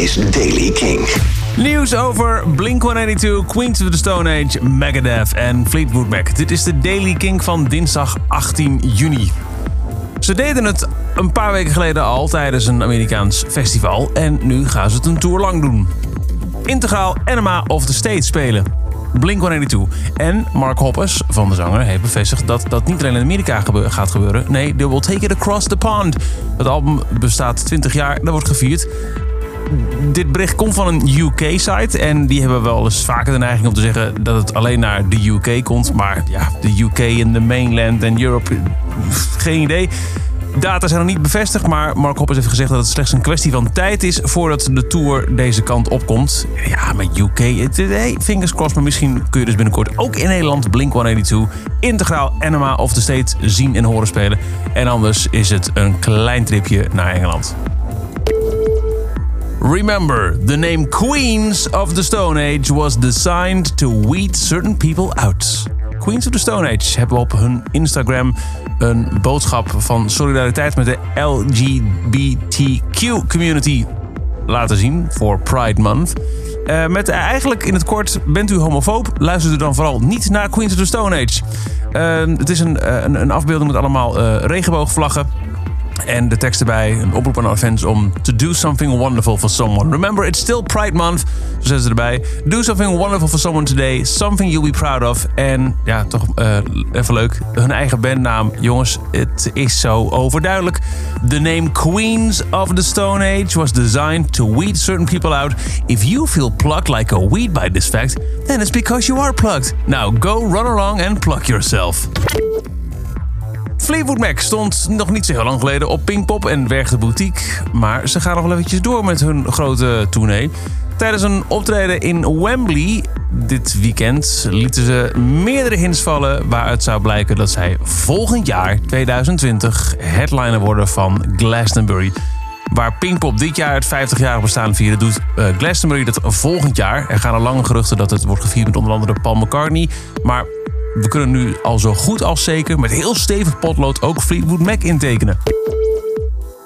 is Daily King. Nieuws over Blink-182, Queens of the Stone Age, Megadeth en Fleetwood Mac. Dit is de Daily King van dinsdag 18 juni. Ze deden het een paar weken geleden al tijdens een Amerikaans festival en nu gaan ze het een tour lang doen. Integraal Enema of the State spelen. Blink-182 en Mark Hoppus van de zanger heeft bevestigd dat dat niet alleen in Amerika gaat gebeuren. Nee, they will take it across the pond. Het album bestaat 20 jaar, dat wordt gevierd dit bericht komt van een UK-site. En die hebben wel eens vaker de neiging om te zeggen dat het alleen naar de UK komt. Maar ja, de UK en de mainland en Europe, geen idee. Data zijn nog niet bevestigd, maar Mark Hoppers heeft gezegd dat het slechts een kwestie van tijd is voordat de tour deze kant opkomt. Ja, met UK, hey, fingers crossed, maar misschien kun je dus binnenkort ook in Nederland Blink-182 integraal Enema of the State zien en horen spelen. En anders is het een klein tripje naar Engeland. Remember, the name Queens of the Stone Age was designed to weed certain people out. Queens of the Stone Age hebben op hun Instagram een boodschap van solidariteit met de LGBTQ community laten zien voor Pride Month. Eh, met eigenlijk in het kort, bent u homofoob? Luistert u dan vooral niet naar Queens of the Stone Age. Eh, het is een, eh, een, een afbeelding met allemaal eh, regenboogvlaggen. En de tekst erbij, een oproep aan alle fans om to do something wonderful for someone. Remember, it's still Pride Month. Zo zetten ze erbij. Do something wonderful for someone today. Something you'll be proud of. En ja, toch eh, even leuk. Hun eigen bandnaam. Jongens, het is zo overduidelijk. The name Queens of the Stone Age was designed to weed certain people out. If you feel plucked like a weed by this fact, then it's because you are plucked. Now go run along and pluck yourself. Fleetwood Mac stond nog niet zo heel lang geleden op Pinkpop en werkte boutique. Maar ze gaan nog wel eventjes door met hun grote tournee. Tijdens een optreden in Wembley dit weekend lieten ze meerdere hints vallen... waaruit zou blijken dat zij volgend jaar, 2020, headliner worden van Glastonbury. Waar Pinkpop dit jaar het 50-jarig bestaan vieren, doet eh, Glastonbury dat volgend jaar. Er gaan al lange geruchten dat het wordt gevierd met onder andere Paul McCartney. Maar we kunnen nu al zo goed als zeker met heel stevig potlood ook Fleetwood Mac intekenen.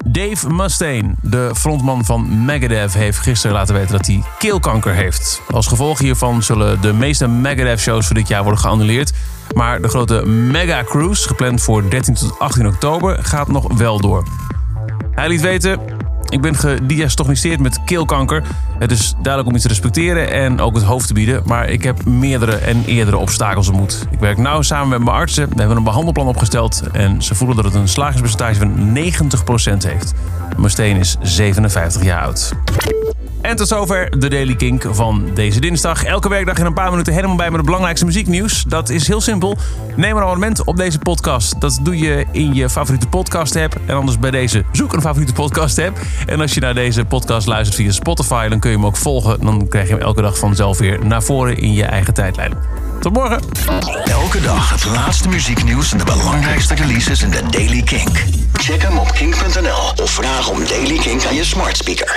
Dave Mustaine, de frontman van Megadeth, heeft gisteren laten weten dat hij keelkanker heeft. Als gevolg hiervan zullen de meeste Megadeth-shows voor dit jaar worden geannuleerd. Maar de grote Mega Cruise, gepland voor 13 tot 18 oktober, gaat nog wel door. Hij liet weten: Ik ben gediagnosticeerd met keelkanker. Het is duidelijk om iets te respecteren en ook het hoofd te bieden. Maar ik heb meerdere en eerdere obstakels ontmoet. Ik werk nauw samen met mijn artsen. We hebben een behandelplan opgesteld. En ze voelen dat het een slagingspercentage van 90% heeft. Mijn steen is 57 jaar oud. En tot zover de Daily Kink van deze dinsdag. Elke werkdag in een paar minuten helemaal bij met het belangrijkste muzieknieuws. Dat is heel simpel. Neem een abonnement op deze podcast. Dat doe je in je favoriete podcast app. En anders bij deze zoek een favoriete podcast app. En als je naar deze podcast luistert via Spotify, dan kun je hem ook volgen. Dan krijg je hem elke dag vanzelf weer naar voren in je eigen tijdlijn. Tot morgen. Elke dag het laatste muzieknieuws en de belangrijkste releases in de Daily Kink. Check hem op kink.nl of vraag om Daily Kink aan je smart speaker.